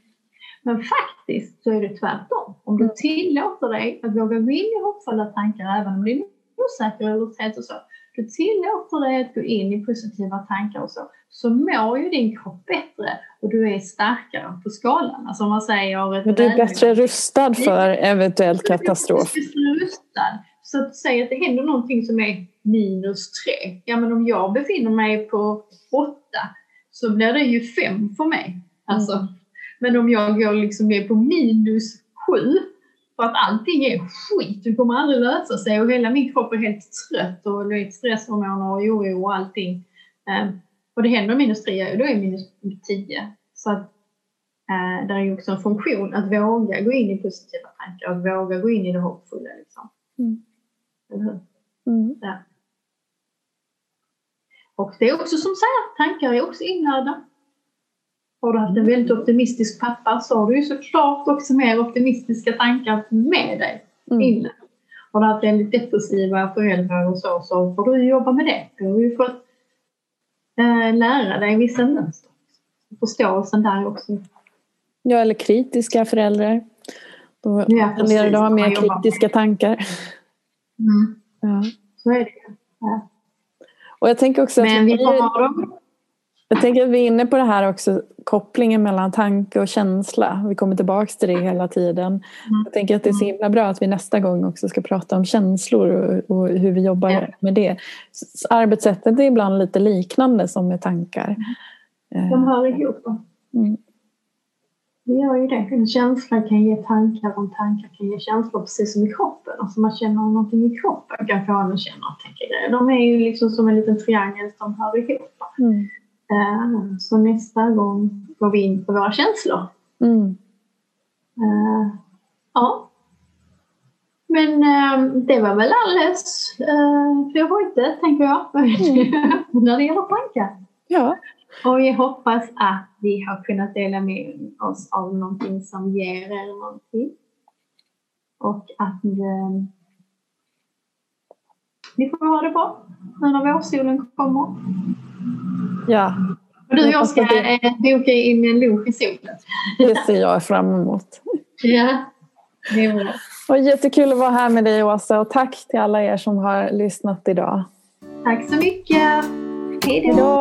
Men faktiskt så är det tvärtom. Om du mm. tillåter dig att våga gå in i hoppfulla tankar även om du är osäker eller rädd och så. Du tillåter dig att gå in i positiva tankar och så, så mår ju din kropp bättre och du är starkare på skalan. Alltså om man säger... Men du är bättre rustad för eventuell katastrof. Du är rustad. Så att säga att det händer någonting som är minus tre. Ja men om jag befinner mig på åtta så blir det ju fem för mig. Alltså, mm. Men om jag går liksom är på minus sju för att allting är skit, det kommer aldrig lösa sig och hela min kropp är helt trött och det är stresshormoner och oro och allting. Um, och det händer minus tre, och då är minus tio. Så att uh, det är ju också en funktion att våga gå in i positiva tankar, att våga gå in i det hoppfulla. Liksom. Mm. Mm. Ja. Och det är också som säger, tankar är också inlärda. Har du haft en väldigt optimistisk pappa så har du ju såklart också mer optimistiska tankar med dig mm. Har du haft väldigt depressiva föräldrar och så, så får du jobba med det. Du har ju fått äh, lära dig vissa mönster. Förståelsen där också. Ja, eller kritiska föräldrar. Då ja, tenderar du att ha mer kritiska tankar. Mm. Ja. Så är det ja. Och jag tänker också Men att vi, jag tänker att vi är inne på det här också, kopplingen mellan tanke och känsla. Vi kommer tillbaka till det hela tiden. Mm. Jag tänker att det är så himla bra att vi nästa gång också ska prata om känslor och, och hur vi jobbar ja. med det. Så arbetssättet är ibland lite liknande som med tankar. De hör ihop. Mm. Det gör ju det. En känsla kan ge tankar och tankar kan ge känslor precis som i kroppen. Alltså man känner någonting i kroppen kan få en att känna och tänka grejer. De är ju liksom som en liten triangel som hör ihop. Mm. Uh, så nästa gång går vi in på våra känslor. Mm. Uh, ja. Men uh, det var väl alldeles för heute, tänker jag, mm. när det gäller tankar. Ja. Och vi hoppas att vi har kunnat dela med oss av någonting som ger er någonting. Och att eh, ni får ha det bra nu när vårsolen kommer. Ja. Och du och jag ska. Eh, boka in en lunch i solen. Det ser jag fram emot. Ja, det är bra. Och jättekul att vara här med dig Åsa och tack till alla er som har lyssnat idag. Tack så mycket. Hej då.